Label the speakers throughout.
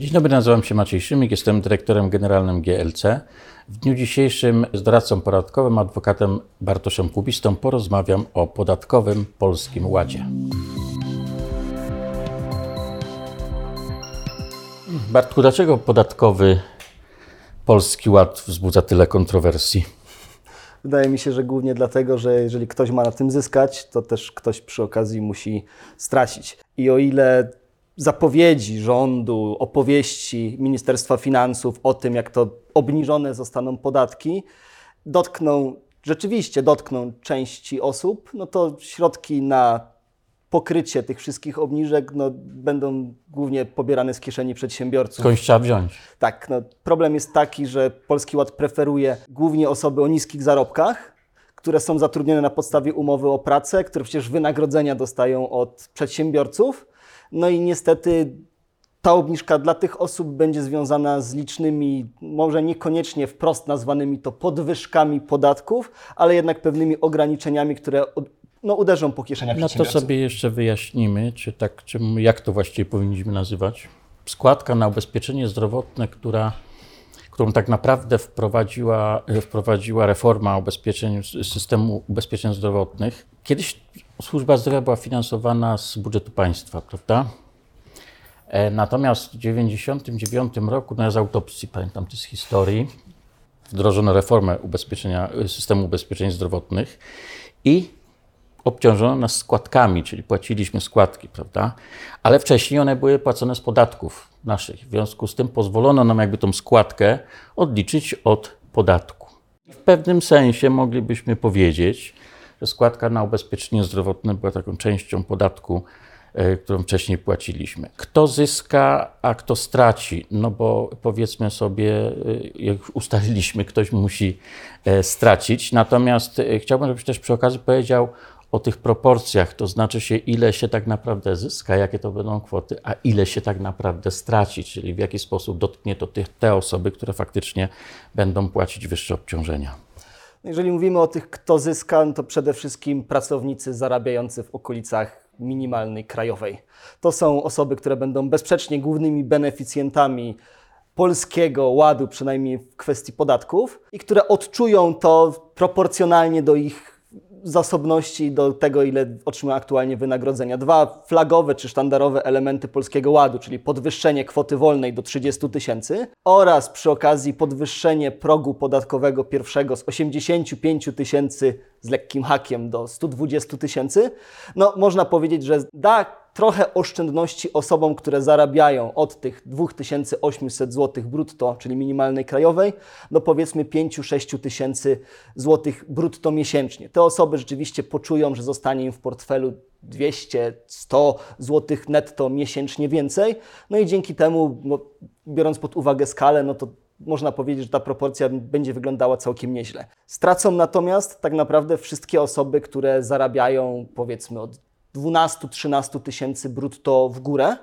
Speaker 1: Dzień dobry, nazywam się Maciej Szymik, jestem dyrektorem generalnym GLC. W dniu dzisiejszym z doradcą podatkowym, adwokatem Bartoszem Kubistą porozmawiam o podatkowym Polskim Ładzie. Bartku, dlaczego podatkowy Polski Ład wzbudza tyle kontrowersji?
Speaker 2: Wydaje mi się, że głównie dlatego, że jeżeli ktoś ma na tym zyskać, to też ktoś przy okazji musi stracić. I o ile zapowiedzi rządu, opowieści Ministerstwa Finansów o tym, jak to obniżone zostaną podatki, dotkną, rzeczywiście dotkną części osób, no to środki na pokrycie tych wszystkich obniżek no, będą głównie pobierane z kieszeni przedsiębiorców.
Speaker 1: Skądś trzeba wziąć.
Speaker 2: Tak, no, problem jest taki, że Polski Ład preferuje głównie osoby o niskich zarobkach, które są zatrudnione na podstawie umowy o pracę, które przecież wynagrodzenia dostają od przedsiębiorców. No i niestety ta obniżka dla tych osób będzie związana z licznymi, może niekoniecznie wprost nazwanymi to podwyżkami podatków, ale jednak pewnymi ograniczeniami, które no, uderzą po kieszeniach
Speaker 1: No to sobie jeszcze wyjaśnimy, czy tak, czy jak to właściwie powinniśmy nazywać. Składka na ubezpieczenie zdrowotne, która, którą tak naprawdę wprowadziła, wprowadziła reforma ubezpieczeń, systemu ubezpieczeń zdrowotnych. Kiedyś służba zdrowia była finansowana z budżetu państwa, prawda? E, natomiast w 1999 roku, no ja z autopsji pamiętam to z historii, wdrożono reformę ubezpieczenia, systemu ubezpieczeń zdrowotnych i obciążono nas składkami, czyli płaciliśmy składki, prawda? Ale wcześniej one były płacone z podatków naszych. W związku z tym pozwolono nam jakby tą składkę odliczyć od podatku. W pewnym sensie moglibyśmy powiedzieć, że składka na ubezpieczenie zdrowotne była taką częścią podatku, e, którą wcześniej płaciliśmy. Kto zyska, a kto straci? No bo powiedzmy sobie, e, jak ustaliliśmy, ktoś musi e, stracić. Natomiast chciałbym, żebyś też przy okazji powiedział o tych proporcjach, to znaczy się, ile się tak naprawdę zyska, jakie to będą kwoty, a ile się tak naprawdę straci, czyli w jaki sposób dotknie to tych, te osoby, które faktycznie będą płacić wyższe obciążenia.
Speaker 2: Jeżeli mówimy o tych, kto zyska, no to przede wszystkim pracownicy zarabiający w okolicach minimalnej krajowej. To są osoby, które będą bezsprzecznie głównymi beneficjentami polskiego ładu, przynajmniej w kwestii podatków, i które odczują to proporcjonalnie do ich zasobności do tego, ile otrzymują aktualnie wynagrodzenia. Dwa flagowe czy sztandarowe elementy Polskiego Ładu, czyli podwyższenie kwoty wolnej do 30 tysięcy oraz przy okazji podwyższenie progu podatkowego pierwszego z 85 tysięcy z lekkim hakiem do 120 tysięcy. No, można powiedzieć, że da trochę oszczędności osobom, które zarabiają od tych 2800 zł brutto, czyli minimalnej krajowej, do powiedzmy 5-6 tysięcy złotych brutto miesięcznie. Te osoby rzeczywiście poczują, że zostanie im w portfelu 200-100 zł netto miesięcznie więcej. No i dzięki temu, no, biorąc pod uwagę skalę, no to można powiedzieć, że ta proporcja będzie wyglądała całkiem nieźle. Stracą natomiast tak naprawdę wszystkie osoby, które zarabiają powiedzmy od 12-13 tysięcy brutto w górę,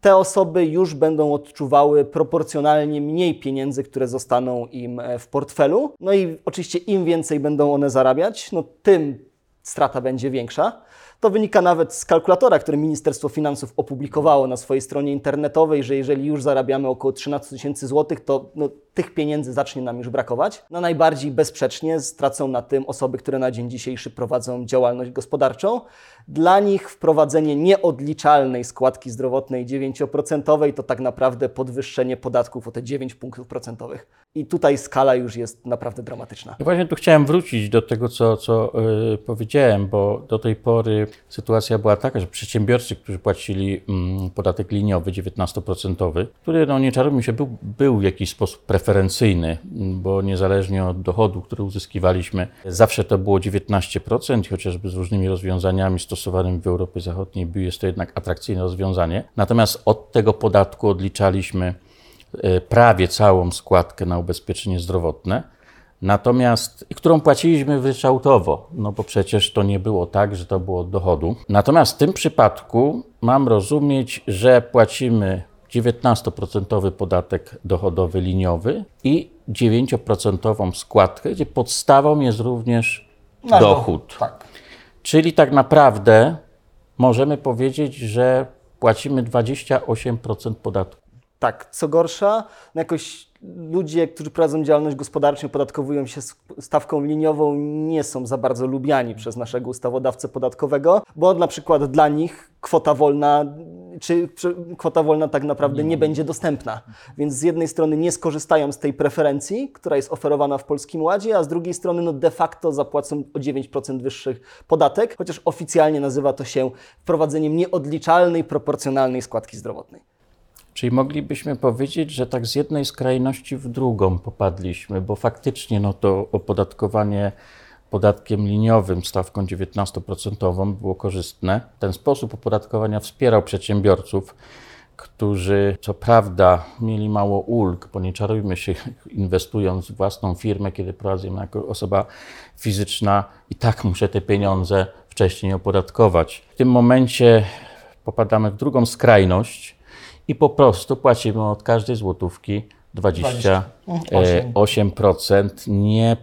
Speaker 2: te osoby już będą odczuwały proporcjonalnie mniej pieniędzy, które zostaną im e, w portfelu. No i oczywiście im więcej będą one zarabiać, no tym strata będzie większa. To wynika nawet z kalkulatora, który Ministerstwo Finansów opublikowało na swojej stronie internetowej, że jeżeli już zarabiamy około 13 tysięcy złotych, to no, tych pieniędzy zacznie nam już brakować. No najbardziej bezsprzecznie stracą na tym osoby, które na dzień dzisiejszy prowadzą działalność gospodarczą. Dla nich wprowadzenie nieodliczalnej składki zdrowotnej 9% to tak naprawdę podwyższenie podatków o te 9 punktów procentowych. I tutaj skala już jest naprawdę dramatyczna.
Speaker 1: Ja właśnie tu chciałem wrócić do tego, co, co yy, powiedziałem, bo do tej pory sytuacja była taka, że przedsiębiorcy, którzy płacili mm, podatek liniowy 19%, który, no nie czarujmy się, był, był w jakiś sposób preferencyjny, bo niezależnie od dochodu, który uzyskiwaliśmy, zawsze to było 19%, chociażby z różnymi rozwiązaniami stosowanymi w Europie Zachodniej, jest to jednak atrakcyjne rozwiązanie. Natomiast od tego podatku odliczaliśmy e, prawie całą składkę na ubezpieczenie zdrowotne. Natomiast, którą płaciliśmy wyczautowo, no bo przecież to nie było tak, że to było od dochodu. Natomiast w tym przypadku mam rozumieć, że płacimy 19% podatek dochodowy liniowy i 9% składkę, gdzie podstawą jest również no, dochód. Tak. Czyli tak naprawdę możemy powiedzieć, że płacimy 28% podatku.
Speaker 2: Tak, co gorsza, no jakoś ludzie, którzy prowadzą działalność gospodarczą, podatkowują się stawką liniową, nie są za bardzo lubiani przez naszego ustawodawcę podatkowego, bo na przykład dla nich kwota wolna, czy kwota wolna tak naprawdę nie będzie dostępna. Więc z jednej strony nie skorzystają z tej preferencji, która jest oferowana w Polskim Ładzie, a z drugiej strony no de facto zapłacą o 9% wyższy podatek, chociaż oficjalnie nazywa to się wprowadzeniem nieodliczalnej, proporcjonalnej składki zdrowotnej.
Speaker 1: Czyli moglibyśmy powiedzieć, że tak z jednej skrajności w drugą popadliśmy, bo faktycznie no to opodatkowanie podatkiem liniowym stawką 19% było korzystne. Ten sposób opodatkowania wspierał przedsiębiorców, którzy co prawda mieli mało ulg, bo nie czarujmy się, inwestując w własną firmę, kiedy prowadzę jako osoba fizyczna, i tak muszę te pieniądze wcześniej opodatkować. W tym momencie popadamy w drugą skrajność i po prostu płacimy od każdej złotówki 28%, nie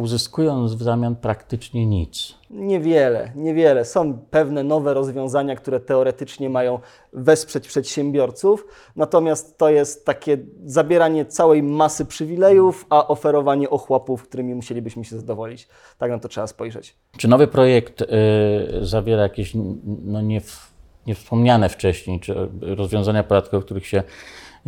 Speaker 1: uzyskując w zamian praktycznie nic.
Speaker 2: Niewiele, niewiele. Są pewne nowe rozwiązania, które teoretycznie mają wesprzeć przedsiębiorców, natomiast to jest takie zabieranie całej masy przywilejów, a oferowanie ochłapów, którymi musielibyśmy się zadowolić. Tak na to trzeba spojrzeć.
Speaker 1: Czy nowy projekt y, zawiera jakieś no, nie niewspomniane wcześniej, czy rozwiązania podatkowe, o których się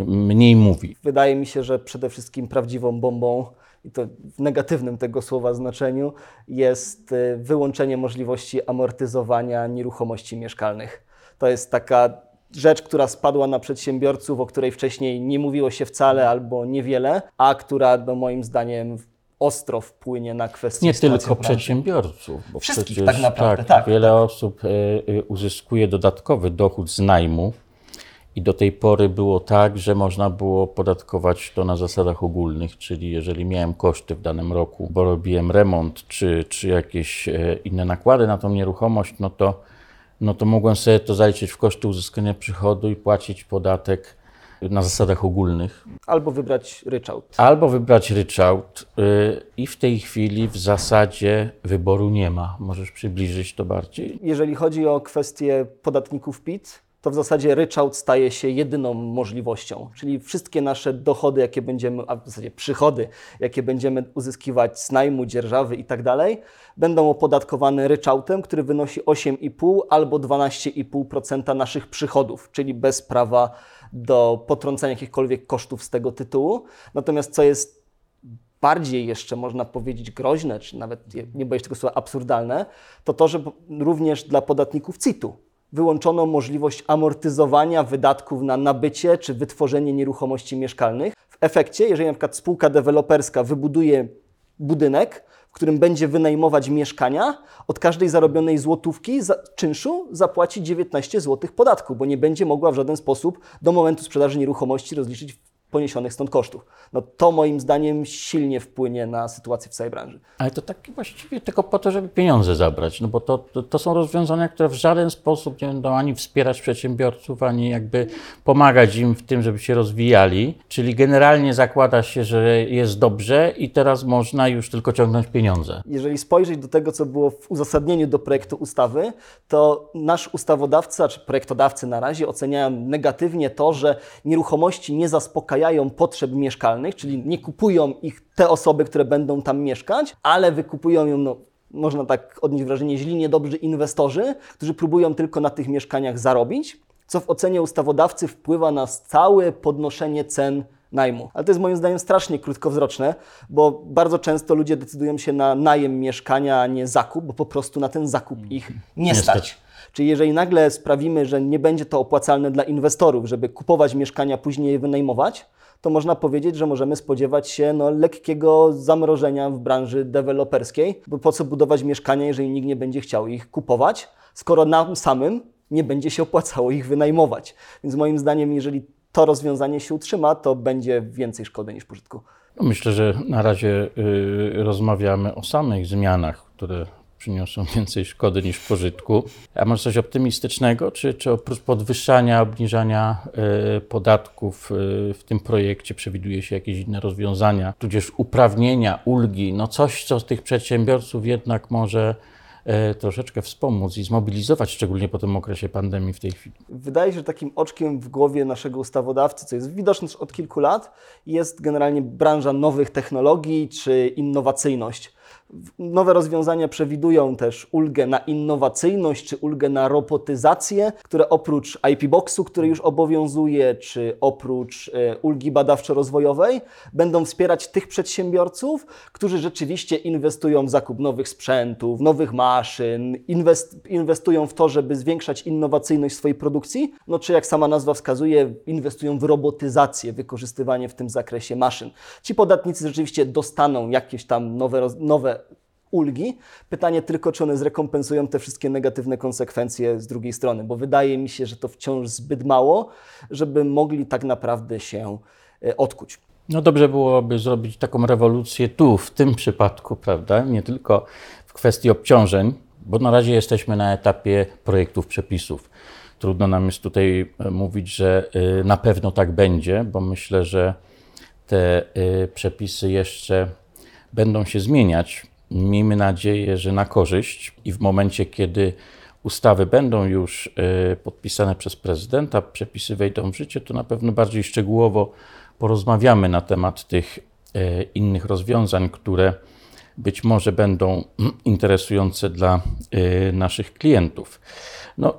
Speaker 1: mniej mówi.
Speaker 2: Wydaje mi się, że przede wszystkim prawdziwą bombą, i to w negatywnym tego słowa znaczeniu, jest y, wyłączenie możliwości amortyzowania nieruchomości mieszkalnych. To jest taka rzecz, która spadła na przedsiębiorców, o której wcześniej nie mówiło się wcale albo niewiele, a która no, moim zdaniem ostro wpłynie na kwestie
Speaker 1: Nie tylko przedsiębiorców,
Speaker 2: bo Wszystkich przecież tak, naprawdę, tak, tak
Speaker 1: wiele
Speaker 2: tak.
Speaker 1: osób e, e, uzyskuje dodatkowy dochód z najmu i do tej pory było tak, że można było podatkować to na zasadach ogólnych, czyli jeżeli miałem koszty w danym roku, bo robiłem remont czy, czy jakieś e, inne nakłady na tą nieruchomość, no to, no to mogłem sobie to zaliczyć w koszty uzyskania przychodu i płacić podatek na zasadach ogólnych.
Speaker 2: Albo wybrać ryczałt.
Speaker 1: Albo wybrać ryczałt yy, i w tej chwili w zasadzie wyboru nie ma. Możesz przybliżyć to bardziej?
Speaker 2: Jeżeli chodzi o kwestię podatników PIT, to w zasadzie ryczałt staje się jedyną możliwością. Czyli wszystkie nasze dochody, jakie będziemy, a w zasadzie przychody, jakie będziemy uzyskiwać z najmu, dzierżawy i tak będą opodatkowane ryczałtem, który wynosi 8,5 albo 12,5% naszych przychodów, czyli bez prawa do potrącenia jakichkolwiek kosztów z tego tytułu. Natomiast co jest bardziej jeszcze można powiedzieć groźne, czy nawet nie boję się tego słowa absurdalne, to to, że również dla podatników CIT-u wyłączono możliwość amortyzowania wydatków na nabycie czy wytworzenie nieruchomości mieszkalnych. W efekcie, jeżeli przykład spółka deweloperska wybuduje budynek, którym będzie wynajmować mieszkania, od każdej zarobionej złotówki za, czynszu zapłaci 19 zł podatku, bo nie będzie mogła w żaden sposób do momentu sprzedaży nieruchomości rozliczyć poniesionych stąd kosztów. No to moim zdaniem silnie wpłynie na sytuację w całej branży.
Speaker 1: Ale to tak właściwie tylko po to, żeby pieniądze zabrać, no bo to, to, to, są rozwiązania, które w żaden sposób nie będą ani wspierać przedsiębiorców, ani jakby pomagać im w tym, żeby się rozwijali. Czyli generalnie zakłada się, że jest dobrze i teraz można już tylko ciągnąć pieniądze.
Speaker 2: Jeżeli spojrzeć do tego, co było w uzasadnieniu do projektu ustawy, to nasz ustawodawca, czy projektodawcy na razie oceniają negatywnie to, że nieruchomości nie zaspokajają zaspokajają potrzeb mieszkalnych, czyli nie kupują ich te osoby, które będą tam mieszkać, ale wykupują ją, no, można tak odnieść wrażenie, źli, niedobrzy inwestorzy, którzy próbują tylko na tych mieszkaniach zarobić, co w ocenie ustawodawcy wpływa na całe podnoszenie cen najmu. Ale to jest moim zdaniem strasznie krótkowzroczne, bo bardzo często ludzie decydują się na najem mieszkania, a nie zakup, bo po prostu na ten zakup ich nie, nie stać. Czyli jeżeli nagle sprawimy, że nie będzie to opłacalne dla inwestorów, żeby kupować mieszkania, później je wynajmować, to można powiedzieć, że możemy spodziewać się no, lekkiego zamrożenia w branży deweloperskiej, bo po co budować mieszkania, jeżeli nikt nie będzie chciał ich kupować, skoro nam samym nie będzie się opłacało ich wynajmować. Więc moim zdaniem, jeżeli to rozwiązanie się utrzyma, to będzie więcej szkody niż pożytku.
Speaker 1: No myślę, że na razie y, rozmawiamy o samych zmianach, które przyniosą więcej szkody niż pożytku. A może coś optymistycznego, czy, czy oprócz podwyższania, obniżania y, podatków y, w tym projekcie przewiduje się jakieś inne rozwiązania, tudzież uprawnienia, ulgi, no coś, co tych przedsiębiorców jednak może e, troszeczkę wspomóc i zmobilizować, szczególnie po tym okresie pandemii w tej chwili?
Speaker 2: Wydaje się, że takim oczkiem w głowie naszego ustawodawcy, co jest widoczne już od kilku lat, jest generalnie branża nowych technologii czy innowacyjność. Nowe rozwiązania przewidują też ulgę na innowacyjność czy ulgę na robotyzację, które oprócz IP Boxu, który już obowiązuje, czy oprócz e, ulgi badawczo-rozwojowej, będą wspierać tych przedsiębiorców, którzy rzeczywiście inwestują w zakup nowych sprzętów, nowych maszyn, inwest, inwestują w to, żeby zwiększać innowacyjność swojej produkcji, no czy jak sama nazwa wskazuje, inwestują w robotyzację, wykorzystywanie w tym zakresie maszyn. Ci podatnicy rzeczywiście dostaną jakieś tam nowe, nowe ulgi. Pytanie tylko, czy one zrekompensują te wszystkie negatywne konsekwencje z drugiej strony, bo wydaje mi się, że to wciąż zbyt mało, żeby mogli tak naprawdę się e, odkuć.
Speaker 1: No dobrze byłoby zrobić taką rewolucję tu, w tym przypadku, prawda? Nie tylko w kwestii obciążeń, bo na razie jesteśmy na etapie projektów przepisów. Trudno nam jest tutaj e, mówić, że e, na pewno tak będzie, bo myślę, że te przepisy jeszcze będą się zmieniać. Miejmy nadzieję, że na korzyść i w momencie, kiedy ustawy będą już e, podpisane przez prezydenta, przepisy wejdą w życie, to na pewno bardziej szczegółowo porozmawiamy na temat tych e, innych rozwiązań, które być może będą interesujące dla e, naszych klientów. No,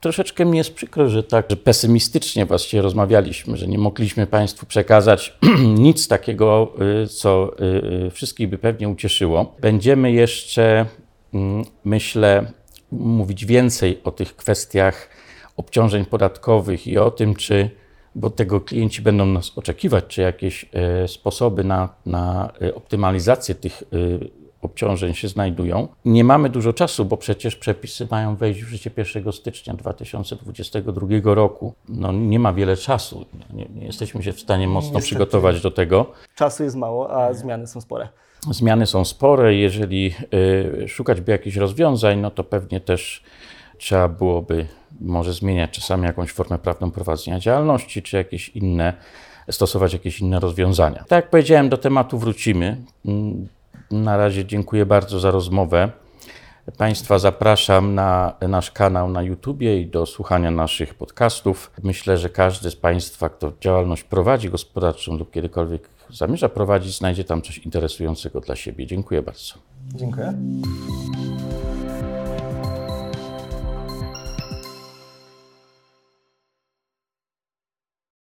Speaker 1: Troszeczkę mi jest przykro, że tak że pesymistycznie właściwie rozmawialiśmy, że nie mogliśmy Państwu przekazać nic takiego, y, co y, y, wszystkich by pewnie ucieszyło. Będziemy jeszcze, mm, myślę, mówić więcej o tych kwestiach obciążeń podatkowych i o tym, czy, bo tego klienci będą nas oczekiwać, czy jakieś sposoby na, na optymalizację tych obciążeń się znajdują. Nie mamy dużo czasu, bo przecież przepisy mają wejść w życie 1 stycznia 2022 roku. No, nie ma wiele czasu. Nie, nie jesteśmy się w stanie mocno Niestety. przygotować do tego.
Speaker 2: Czasu jest mało, a zmiany są spore.
Speaker 1: Zmiany są spore. Jeżeli y, szukać by jakichś rozwiązań, no to pewnie też trzeba byłoby może zmieniać czasami jakąś formę prawną prowadzenia działalności, czy jakieś inne, stosować jakieś inne rozwiązania. Tak jak powiedziałem, do tematu wrócimy. Na razie dziękuję bardzo za rozmowę. Państwa zapraszam na nasz kanał na YouTubie i do słuchania naszych podcastów. Myślę, że każdy z Państwa, kto działalność prowadzi gospodarczą lub kiedykolwiek zamierza prowadzić, znajdzie tam coś interesującego dla siebie. Dziękuję bardzo.
Speaker 2: Dziękuję.